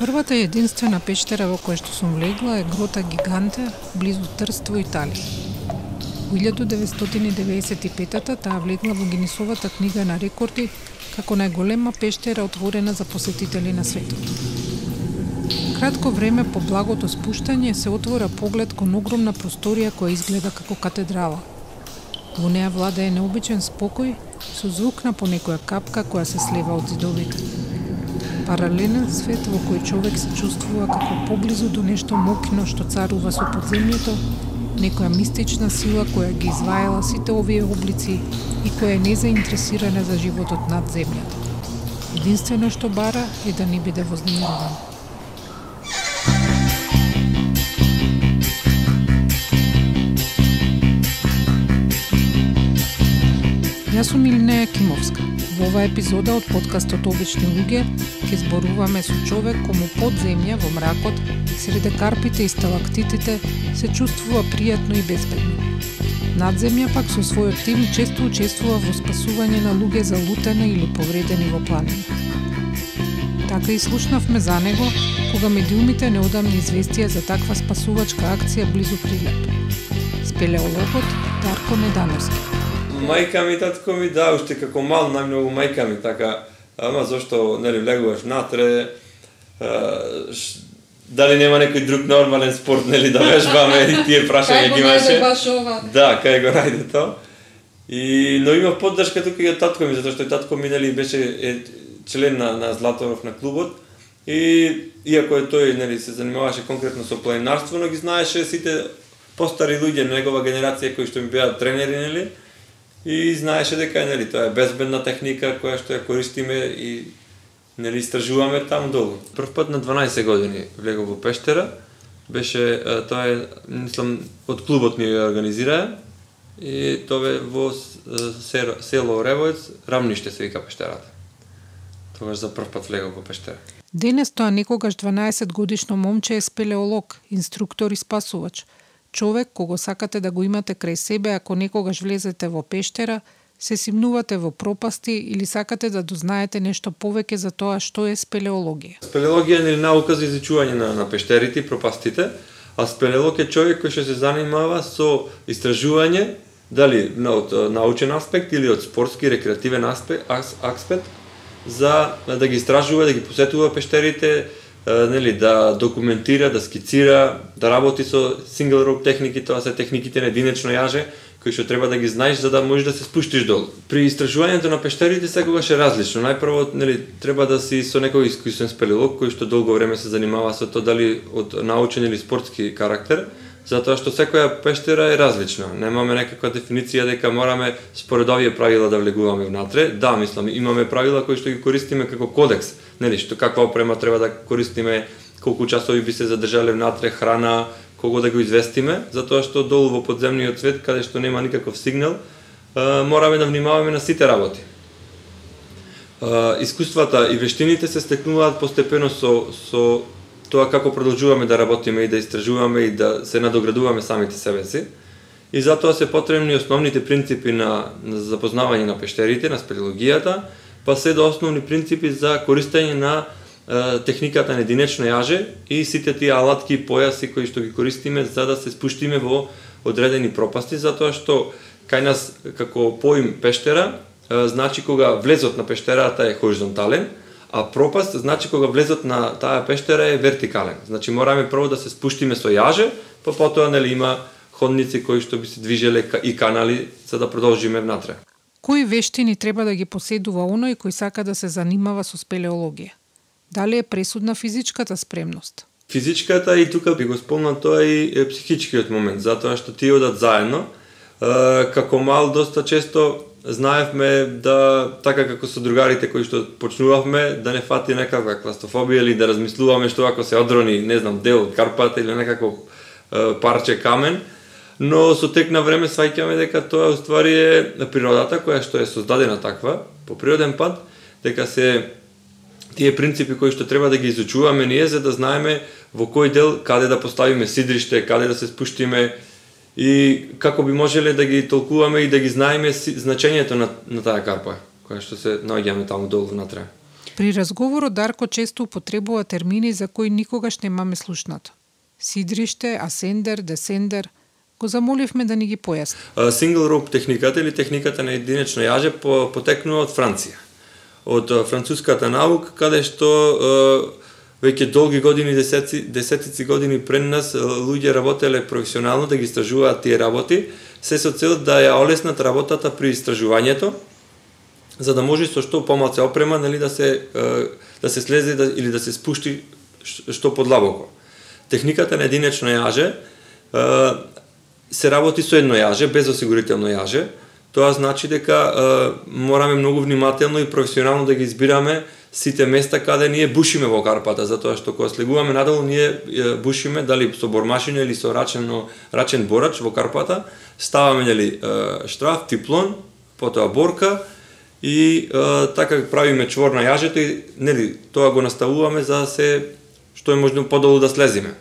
Првата и единствена пештера во која што сум влегла е Грота Гиганте, близу Трст во Италија. Во 1995-та таа влегла во Гинисовата книга на рекорди како најголема пештера отворена за посетители на светот. Кратко време по благото спуштање се отвора поглед кон огромна просторија која изгледа како катедрала. Во неа владее необичен спокој со звук на понекоја капка која се слева од зидовите. Паралелен свет во кој човек се чувствува како поблизу до нешто мокно што царува со подземјето, некоја мистична сила која ги изваела сите овие облици и која е незаинтересирана за животот над земјата. Единствено што бара е да не биде вознемируван. Јас сум Илнеја Кимовска. Во оваа епизода од подкастот Обични луѓе ќе зборуваме со човек кому под земја во мракот, среде карпите и сталактитите, се чувствува пријатно и безбедно. Надземја пак со својот тим често учествува во спасување на луѓе залутени или повредени во планини. Така и слушнавме за него кога медиумите неодамни известија за таква спасувачка акција близу Прилеп. Спелеологот Дарко Недановски мајка ми, татко ми, да, уште како мал најмногу мајка ми, така, ама зашто, нели, влегуваш натре, а, ш, дали нема некој друг нормален спорт, нели, да вежбаме и тие прашања ги имаше. Да, кај го најде то. И, но има поддршка тука и од татко ми, затоа што и татко ми, нели, беше е, член на, на Златоров на клубот. И, иако е тој, нели, се занимаваше конкретно со планинарство, но ги знаеше сите постари луѓе на негова генерација кои што ми беа тренери, нели, и знаеше дека нели тоа е безбедна техника која што ја користиме и нели истражуваме таму долу. Прв пат на 12 години влегов во пештера, беше тоа е мислам од клубот ми ја организираа и тоа е во село Ревоец, Рамниште се вика пештерата. Тогаш за прв пат влегов во пештера. Денес тоа некогаш 12 годишно момче е спелеолог, инструктор и спасувач – човек кого сакате да го имате крај себе ако некогаш влезете во пештера, се симнувате во пропасти или сакате да дознаете нешто повеќе за тоа што е спелеологија. Спелеологија е наука за изучување на, на пештерите и пропастите, а спелеолог е човек кој што се занимава со истражување дали од научен аспект или од спортски рекреативен аспект, аспект за да ги истражува, да ги посетува пештерите, нели да документира, да скицира, да работи со single rope техники, тоа се техниките на единечно јаже, кои што треба да ги знаеш за да можеш да се спуштиш долу. При истражувањето на пештерите секогаш е различно. Најпрво нели треба да си со некој искусен спелеолог кој што долго време се занимава со тоа дали од научен или спортски карактер, затоа што секоја пештера е различна. Немаме некаква дефиниција дека мораме според овие правила да влегуваме внатре. Да, мислам, имаме правила кои што ги користиме како кодекс нели, што каква опрема треба да користиме, колку часови би се задржале внатре, храна, кого да го известиме, затоа што долу во подземниот свет, каде што нема никаков сигнал, мораме да внимаваме на сите работи. Искуствата и вештините се стекнуваат постепено со, со тоа како продолжуваме да работиме и да истражуваме и да се надоградуваме самите себе си. И затоа се потребни основните принципи на, на запознавање на пештерите, на спелеологијата, па се до основни принципи за користење на е, техниката на единечно јаже и сите тие алатки и појаси кои што ги користиме за да се спуштиме во одредени пропасти, затоа што кај нас како поим пештера, е, значи кога влезот на пештерата е хоризонтален, а пропаст значи кога влезот на таа пештера е вертикален. Значи мораме прво да се спуштиме со јаже, па потоа нели има ходници кои што би се движеле и канали за да продолжиме внатре. Кои вештини треба да ги поседува оној кој сака да се занимава со спелеологија? Дали е пресудна физичката спремност? Физичката и тука би го спомнал тоа и психичкиот момент, затоа што тие одат заедно. Како мал доста често знаевме да така како со другарите кои што почнувавме да не фати некаква кластофобија или да размислуваме што ако се одрони, не знам, дел од карпата или некако парче камен, но со тек на време сваќаме дека тоа уствари е природата која што е создадена таква по природен пат, дека се тие принципи кои што треба да ги изучуваме ние за да знаеме во кој дел каде да поставиме сидриште, каде да се спуштиме и како би можеле да ги толкуваме и да ги знаеме значењето на, на таа карпа која што се наоѓаме таму долу внатре. При разговорот Дарко често употребува термини за кои никогаш немаме слушнато. Сидриште, асендер, десендер. Го замоливме да ни ги појасни. Single rope техниката или техниката на единечно јаже потекнува од Франција. Од француската наука, каде што веќе долги години, десетици, десетици години пред нас луѓе работеле професионално да ги истражуваат тие работи, се со цел да ја олеснат работата при истражувањето, за да може со што помалце опрема нели да се да се слезе да, или да се спушти што подлабоко. Техниката на единечно јаже се работи со едно јаже, без осигурително јаже. Тоа значи дека мораме многу внимателно и професионално да ги избираме сите места каде ние бушиме во карпата, затоа што кога слегуваме надолу ние бушиме дали со бормашина или со рачено рачен борач во карпата, ставаме нели штраф, типлон, потоа борка и е, така правиме чвор на јажето и нели тоа го наставуваме за да се што е можно подолу да слезиме.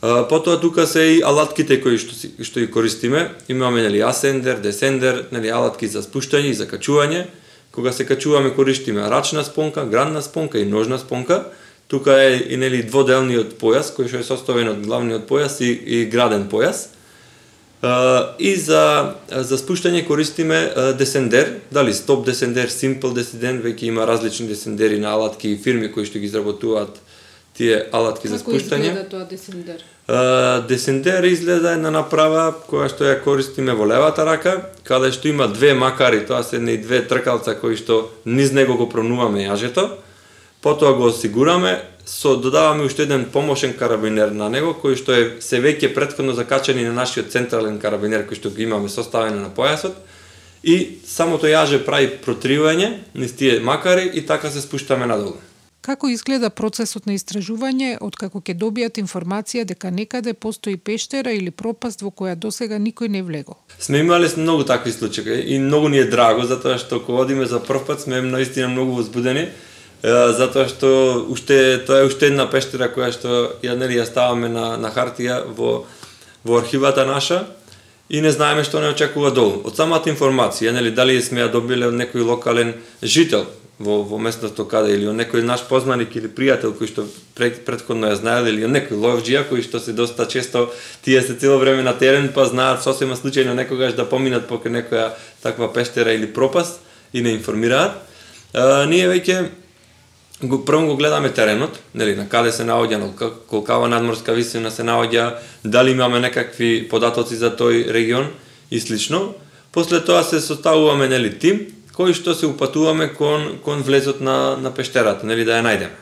Потоа тука се и алатките кои што што ги користиме, имаме нели асендер, десендер, нели алатки за спуштање и за качување Кога се качуваме користиме рачна спонка, гранна спонка и ножна спонка. Тука е и нели дводелниот појас кој што е составен од главниот појас и, и граден појас. Uh, и за за спуштање користиме uh, десендер, дали стоп десендер, симпл десендер, веќе има различни десендери на алатки и фирми кои што ги изработуваат тие алатки за спуштање. Како изгледа тоа десендер? Десендер изгледа една направа која што ја користиме во левата рака, каде што има две макари, тоа се не две тркалца кои што низ него го пронуваме јажето, потоа го осигураме, со додаваме уште еден помошен карабинер на него, кој што е се веќе претходно закачани на нашиот централен карабинер кој што го имаме составен на појасот, и самото јаже прави протривање низ тие макари и така се спуштаме надолу. Како изгледа процесот на истражување од како ќе добијат информација дека некаде постои пештера или пропаст во која досега никој не влегол? Сме имале многу такви случаи и многу ни е драго затоа што кога одиме за прв пат сме наистина многу возбудени затоа што уште тоа е уште една пештера која што ја нели ја ставаме на на хартија во во архивата наша и не знаеме што не очекува долу. Од самата информација, нели дали сме ја добиле од некој локален жител во, во местото каде или од некој наш познаник или пријател кој што пред, предходно ја знаел или од некој ловџија кој што се доста често тие се цело време на терен па знаат сосема случајно некогаш да поминат покрај некоја таква пештера или пропаст и не информираат. А, ние веќе го прво го гледаме теренот, нели на каде се наоѓа, на колкава надморска висина се наоѓа, дали имаме некакви податоци за тој регион и слично. После тоа се составуваме нели тим кои што се упатуваме кон, кон влезот на, на пештерата, нели да ја најдеме.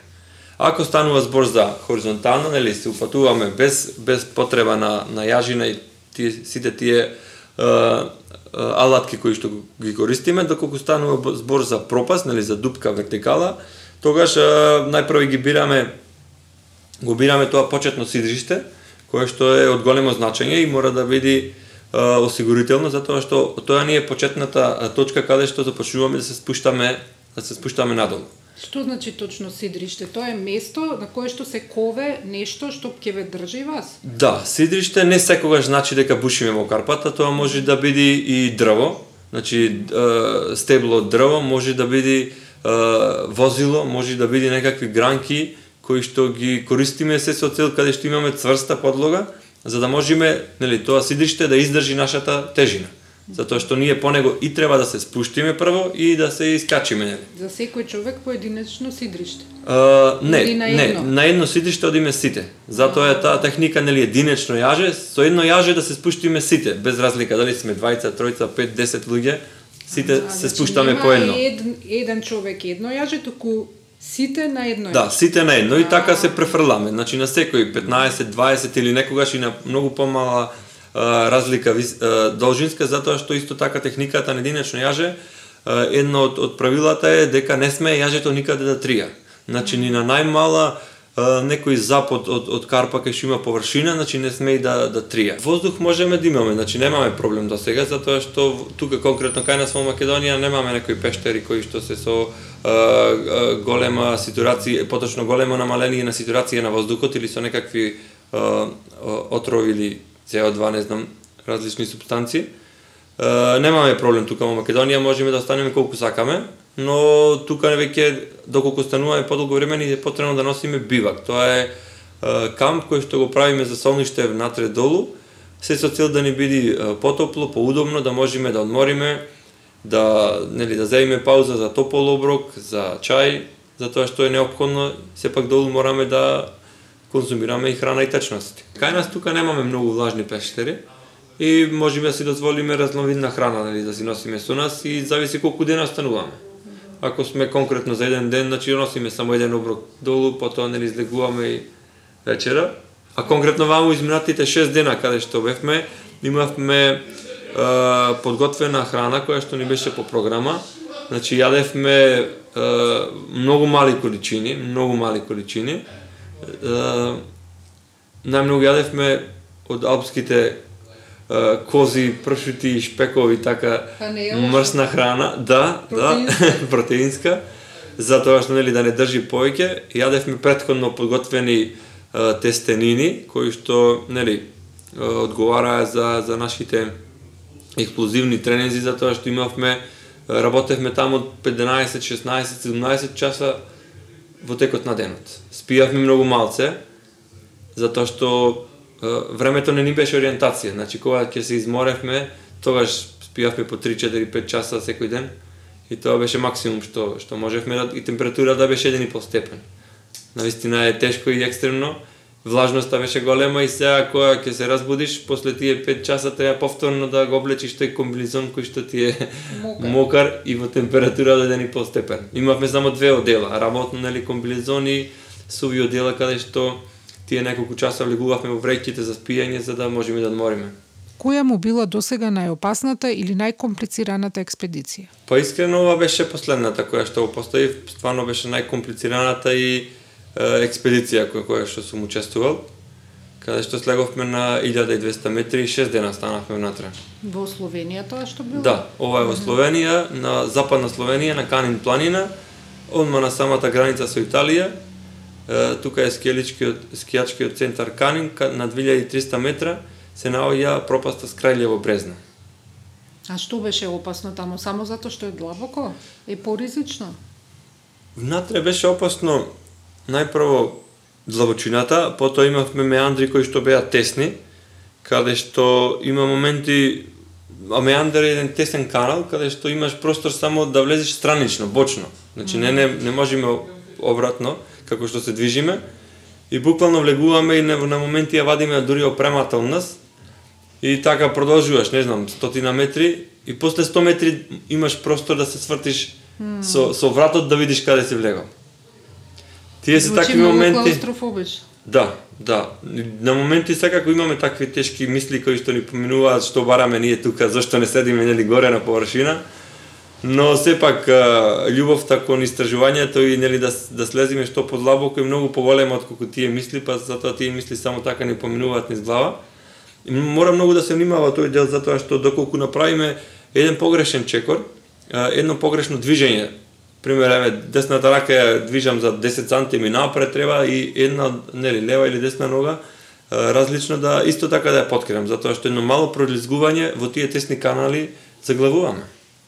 Ако станува збор за хоризонтално, нели се упатуваме без, без потреба на, на јажина и тие, сите тие е, алатки кои што ги користиме, доколку станува збор за пропаст, нели за дупка вертикала, тогаш е, најпрво ги бираме го бираме тоа почетно сидриште, кое што е од големо значење и мора да биде осигурително затоа што тоа ни е почетната точка каде што започнуваме да се спуштаме да се спуштаме надолу. Што значи точно сидриште? Тоа е место на кое што се кове нешто што ќе ве држи вас? Да, сидриште не секогаш значи дека бушиме во Карпата, тоа може да биде и дрво, значи стебло од дрво, може да биде возило, може да биде некакви гранки кои што ги користиме се со цел каде што имаме цврста подлога, за да можеме, нели, тоа сидиште да издржи нашата тежина. Затоа што ние по него и треба да се спуштиме прво и да се искачиме, нели. За секој човек поединечно сидриште? Uh, не, на не, на едно сидиште одиме сите. Затоа е таа техника, нели, единечно јаже, со едно јаже да се спуштиме сите, без разлика дали сме двајца, тројца, пет, десет луѓе, сите а, се значи, спуштаме по едно. Ед, еден човек едно јаже, туку Сите на едно. Да, сите на едно и така се префрламе. Значи на секој 15, 20 или некогаш и на многу помала а, разлика а, должинска затоа што исто така техниката на единечно јаже а, едно од, од правилата е дека не сме јажето никаде да трија. Значи ни на најмала некој запад од, од карпа кај што има површина, значи не сме и да, да трија. Воздух можеме да имаме, значи немаме проблем до сега, затоа што тука конкретно кај нас во Македонија немаме некои пештери кои што се со голема ситуација, поточно големо намаление на ситуација на воздухот или со некакви отрови или CO2, не знам, различни субстанции. Немаме проблем тука во Македонија, можеме да останеме колку сакаме, но тука веќе доколку стануваме подолго време ни е потребно да носиме бивак. Тоа е, е камп кој што го правиме за солниште внатре долу, се со цел да ни биде потопло, поудобно, да можеме да одмориме, да нели да земеме пауза за топол оброк, за чај, затоа што е неопходно сепак долу мораме да конзумираме и храна и течности. Кај нас тука немаме многу влажни пештери и можеме да си дозволиме разновидна храна нели да си носиме со нас и зависи колку дена остануваме. Ако сме конкретно за еден ден, значи носиме само еден оброк долу, потоа нели излегуваме и вечера. А конкретно ваму изминатите 6 дена каде што бевме, имавме подготвена храна која што ни беше по програма. Значи јадевме многу мали количини, многу мали количини. најмногу јадевме од алпските кози, пршути, шпекови, така мрсна храна, да, да, протеинска, затоа што нели да не држи повеќе, јадевме претходно подготвени тестенини кои што нели одговараа за за нашите експлозивни тренинзи затоа што имавме работевме таму од 15, 16, 17 часа во текот на денот. Спијавме многу малце затоа што времето не ни беше ориентација. Значи, кога ќе се изморевме, тогаш спијавме по 3, 4, 5 часа секој ден. И тоа беше максимум што што можевме да и температура да беше 1,5 степен. Навистина е тешко и екстремно. Влажноста беше голема и сега кога ќе се разбудиш, после тие 5 часа треба повторно да го облечиш тој комбинезон кој што ти е Мокар. мокар и во температура до 1,5 степен. Имавме само две одела, работно нели комбинезон и суви одела каде што тие неколку часа влегувавме во вреќите за спиење за да можеме да одмориме. Која му била досега најопасната или најкомплицираната експедиција? Па искрено ова беше последната која што го поставив, стварно беше најкомплицираната и експедиција која, која што сум учествувал, каде што слеговме на 1200 метри и 6 дена станавме внатре. Во Словенија тоа што било? Да, ова е во Словенија, на западна Словенија, на Канин планина, одма на самата граница со Италија. Тука е скијачкиот скијачкиот центар Канин ка- на 2300 метра се наоѓа пропаста Скрајлево брезна. А што беше опасно таму? Само затоа што е длабоко? Е поризично? Внатре беше опасно најпрво длабочината, потоа имавме меандри кои што беа тесни, каде што има моменти а меандер е еден тесен канал каде што имаш простор само да влезеш странично, бочно. Значи не не не можеме обратно како што се движиме и буквално влегуваме и на, моменти ја вадиме дури опремата од нас и така продолжуваш, не знам, стотина метри и после 100 метри имаш простор да се свртиш со со вратот да видиш каде си влегал. Тие се такви моменти. Да, да. На моменти секако имаме такви тешки мисли кои што ни поминуваат што бараме ние тука, зашто не седиме нели горе на површина. Но сепак љубовта кон истражувањето и нели да да слезиме што подлабоко е многу поголема од колку тие мисли, па затоа тие мисли само така ни поминуваат низ глава. И мора многу да се внимава тој дел затоа што доколку направиме еден погрешен чекор, едно погрешно движење, пример еве десната рака ја движам за 10 сантими напред треба и една нели лева или десна нога различно да исто така да ја подкрем затоа што едно мало пролизгување во тие тесни канали заглавуваме.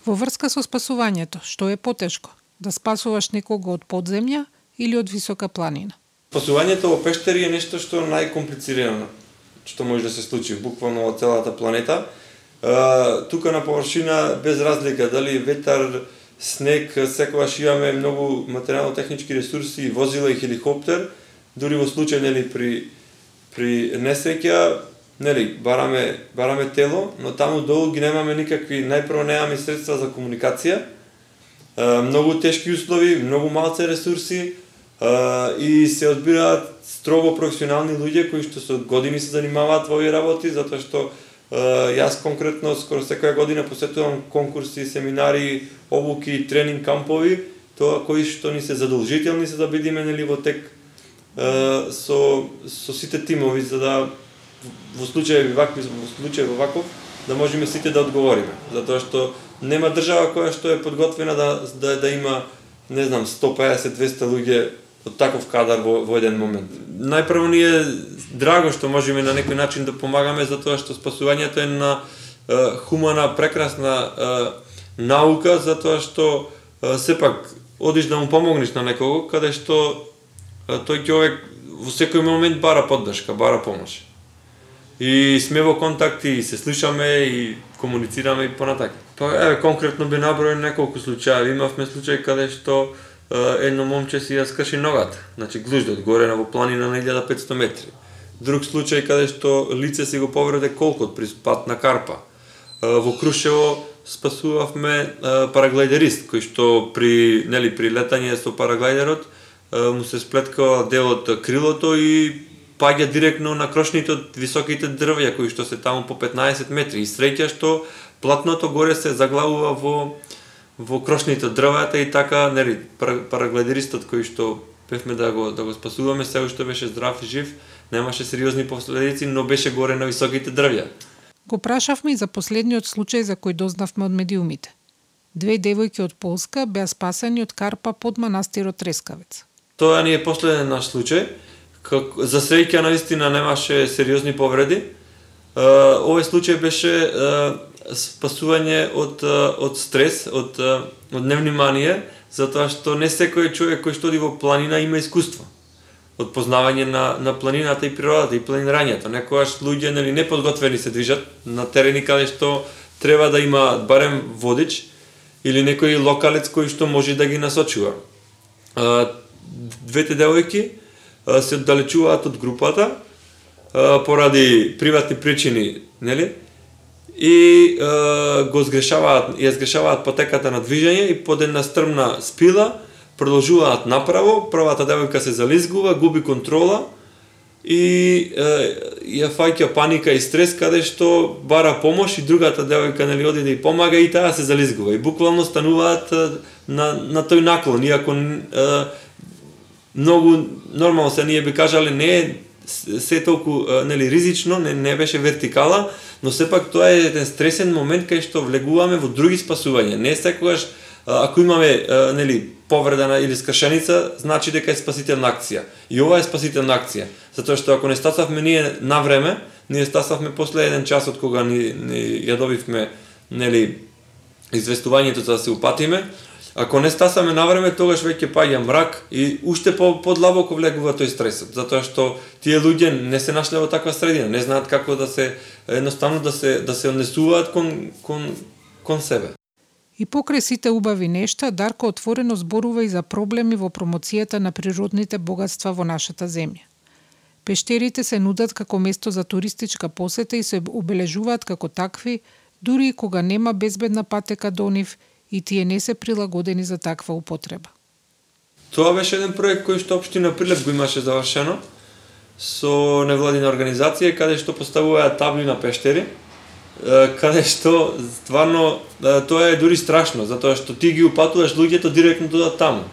Во врска со спасувањето, што е потешко? Да спасуваш некого од подземја или од висока планина? Спасувањето во пештери е нешто што е најкомплицирано што може да се случи буквално во целата планета. Тука на површина без разлика дали ветар, снег, секогаш имаме многу материјално-технички ресурси, возила и хеликоптер, дури во случај нели при при несреќа нели бараме бараме тело, но таму долу ги немаме никакви најпрво немаме средства за комуникација. Е, многу тешки услови, многу малце ресурси е, и се одбираат строго професионални луѓе кои што со години се занимаваат во овие работи затоа што јас конкретно скоро секоја година посетувам конкурси, семинари, обуки, тренинг кампови, тоа кои што ни се задолжителни се да бидеме нели во тек со со сите тимови за да во случај вакви во случај во ваков да можеме сите да одговориме. Затоа што нема држава која што е подготвена да да, да има не знам 150-200 луѓе од таков кадар во, во еден момент. Најпрво ни е драго што можеме на некој начин да помагаме затоа што спасувањето е на е, хумана, прекрасна е, наука затоа што сепак одиш да му помогнеш на некого каде што тој човек во секој момент бара поддршка, бара помош. И сме во контакти и се слушаме и комуницираме и понатака. Па еве конкретно би наброил неколку случаи. Имавме случај каде што едно момче си ја скрши ногата, значи глуждот горе на во планина на 1500 метри. Друг случај каде што лице си го повреде колкот при пат на Карпа. Во Крушево спасувавме параглайдерист кој што при нели при летање со параглайдерот му се сплеткава дел од крилото и паѓа директно на крошните од високите дрвја кои што се таму по 15 метри и среќа што платното горе се заглавува во во крошните дрвата и така нели параглайдеристот кој што певме да го да го спасуваме се уште беше здрав и жив немаше сериозни последици но беше горе на високите дрвја Го прашавме и за последниот случај за кој дознавме од медиумите. Две девојки од Полска беа спасени од карпа под манастирот Трескавец. Тоа ни е последен наш случај. За среќа наистина немаше сериозни повреди овој случај беше спасување од од стрес, од од невнимание, затоа што не секој човек кој што оди во планина има искуство од познавање на, на планината и природата и планирањето. Некојаш луѓе нели неподготвени се движат на терени каде што треба да има барем водич или некој локалец кој што може да ги насочува. Двете девојки се оддалечуваат од групата поради приватни причини, нели? И го сгрешаваат, ја сгрешаваат потеката на движење и под една стрмна спила продолжуваат направо, првата девојка се зализгува, губи контрола и е, ја фаќа паника и стрес каде што бара помош и другата девојка нели оди да ја помага и таа се зализгува и буквално стануваат на на тој наклон иако е, многу нормално се ние би кажале не е се толку нели ризично, не, не беше вертикала, но сепак тоа е еден стресен момент кај што влегуваме во други спасувања. Не секогаш ако имаме нели повредена или скршеница, значи дека е спасителна акција. И ова е спасителна акција, затоа што ако не стасавме ние на време, ние стасавме после еден час од кога ни, ни ја добивме нели известувањето за да се упатиме, Ако не стасаме на време, тогаш веќе паѓа мрак и уште по подлабоко влегува тој стресот, затоа што тие луѓе не се нашле во таква средина, не знаат како да се едноставно да се да се однесуваат кон кон кон себе. И покрај сите убави нешта, Дарко отворено зборува и за проблеми во промоцијата на природните богатства во нашата земја. Пештерите се нудат како место за туристичка посета и се обележуваат како такви, дури и кога нема безбедна патека до нив и тие не се прилагодени за таква употреба. Тоа беше еден проект кој што општина Прилеп го имаше завршено со невладина организација каде што поставуваат табли на пештери каде што стварно тоа е дури страшно, затоа што ти ги упатуваш луѓето директно до таму.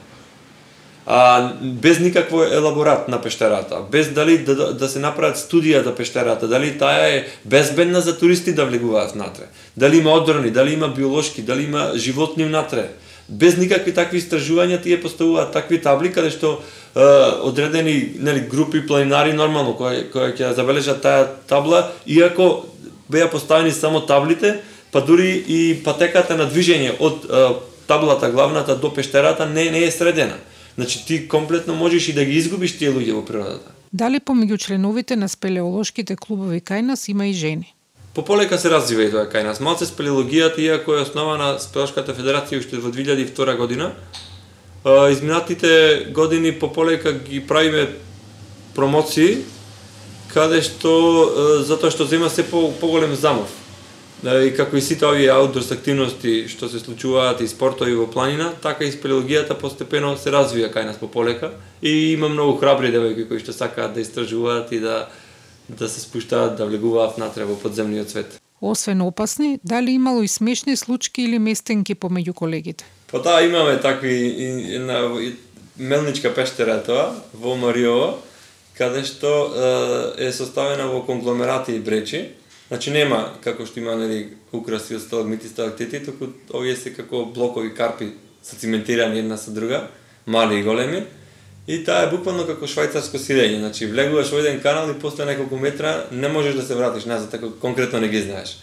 А без никакво елаборат на пештерата, без дали да, да, да се направат студија за пештерата, дали таа е безбедна за туристи да влегуваат внатре, дали има одрони, дали има биолошки, дали има животни внатре. Без никакви такви истражувања тие поставуваат такви табли каде што е, одредени нели групи планинари нормално кои кои ќе забележат таа табла, иако беа поставени само таблите, па дури и патеката на движење од е, таблата главната до пештерата не не е средена. Значи ти комплетно можеш и да ги изгубиш тие луѓе во природата. Дали помеѓу членовите на спелеолошките клубови кај нас има и жени? Пополека се развива и тоа кај нас. Малце спелеологијата, иако е основана Спелешката федерација уште во 2002 година, изминатите години пополека ги правиме промоции каде што затоа што зема се по поголем замов. Да, и како и сите овие аутдорс активности што се случуваат и спортови во планина, така и спелеологијата постепено се развија кај нас по полека и има многу храбри девојки кои што сакаат да истражуваат и да да се спуштаат, да влегуваат натре во подземниот свет. Освен опасни, дали имало и смешни случаи или местенки помеѓу колегите? Па да, имаме такви една мелничка пештера тоа во Мариово, каде што е составена во конгломерати и бречи. Значи нема како што има нели украси од сталагмити, сталактити, туку овие се како блокови карпи се циментирани една со друга, мали и големи. И таа е буквално како швајцарско сидење, значи влегуваш во еден канал и после неколку метра не можеш да се вратиш назад, така конкретно не ги знаеш.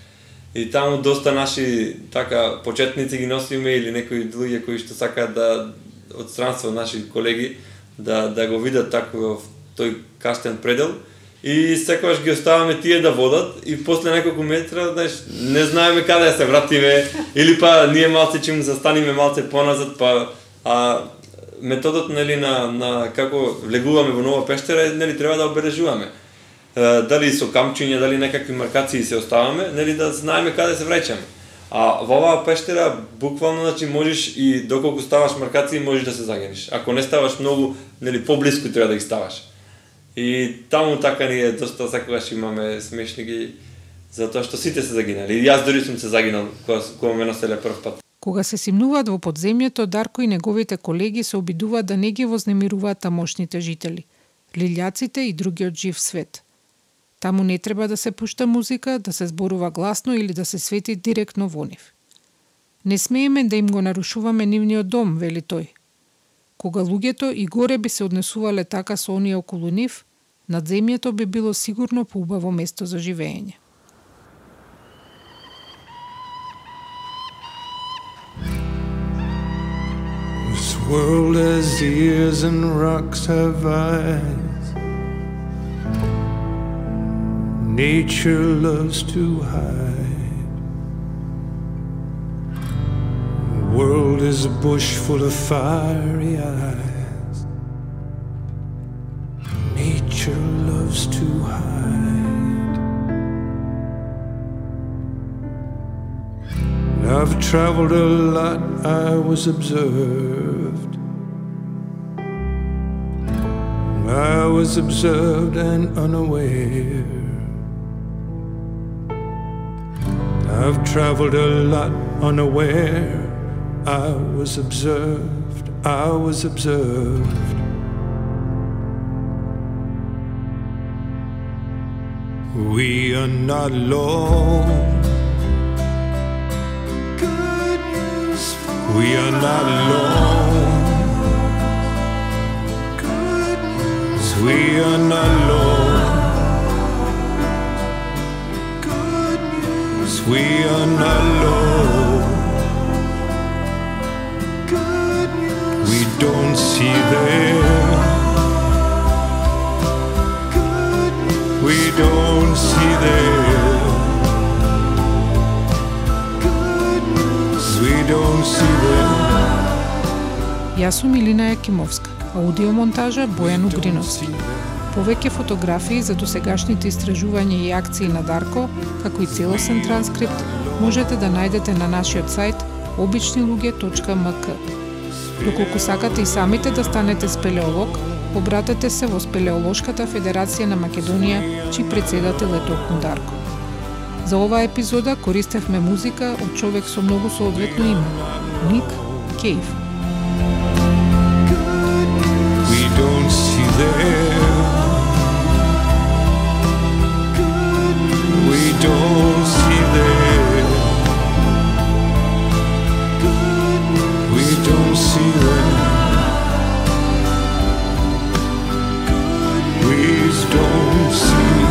И таму доста наши така почетници ги носиме или некои луѓе кои што сакаат да од странство наши колеги да да го видат таков тој каштен предел и секогаш ги оставаме тие да водат и после неколку метра, знаеш, не знаеме каде да се вратиме или па ние малце чим застаниме малце поназад, па а методот нели на на како влегуваме во нова пештера нели треба да обележуваме. Дали со камчиња, дали некакви маркации се оставаме, нели да знаеме каде се враќаме. А во оваа пештера буквално значи можеш и доколку ставаш маркации можеш да се загениш. Ако не ставаш многу, нели поблиску треба да ги ставаш. И таму така ние доста секогаш имаме смешни ги затоа што сите се загинали. И јас дури сум се загинал кога, кога ме носеле прв пат. Кога се симнуваат во подземјето, Дарко и неговите колеги се обидуваат да не ги вознемируваат тамошните жители, лилјаците и другиот жив свет. Таму не треба да се пушта музика, да се зборува гласно или да се свети директно во нив. Не смееме да им го нарушуваме нивниот дом, вели тој. Кога луѓето и горе би се однесувале така со оние околу нив, над земјето би било сигурно поубаво место за живење. This world has ears and rocks have eyes. Nature loves to hide. World is a bush full of fiery eyes. Nature loves to hide. I've traveled a lot, I was observed. I was observed and unaware. I've traveled a lot unaware I was observed, I was observed. We are not alone. Good news we are not alone. Good news we are not alone. Сум аудиомонтажа Бојан Угриновски. Повеќе фотографии за досегашните истражувања и акции на Дарко, како и целосен транскрипт, можете да најдете на нашиот сајт обичнилуѓе.мк. Доколку сакате и самите да станете спелеолог, обратете се во Спелеолошката федерација на Македонија, чиј председател е токму Дарко. За оваа епизода користевме музика од човек со многу соодветно име, Ник Кейв. We don't see them. We don't see. We don't see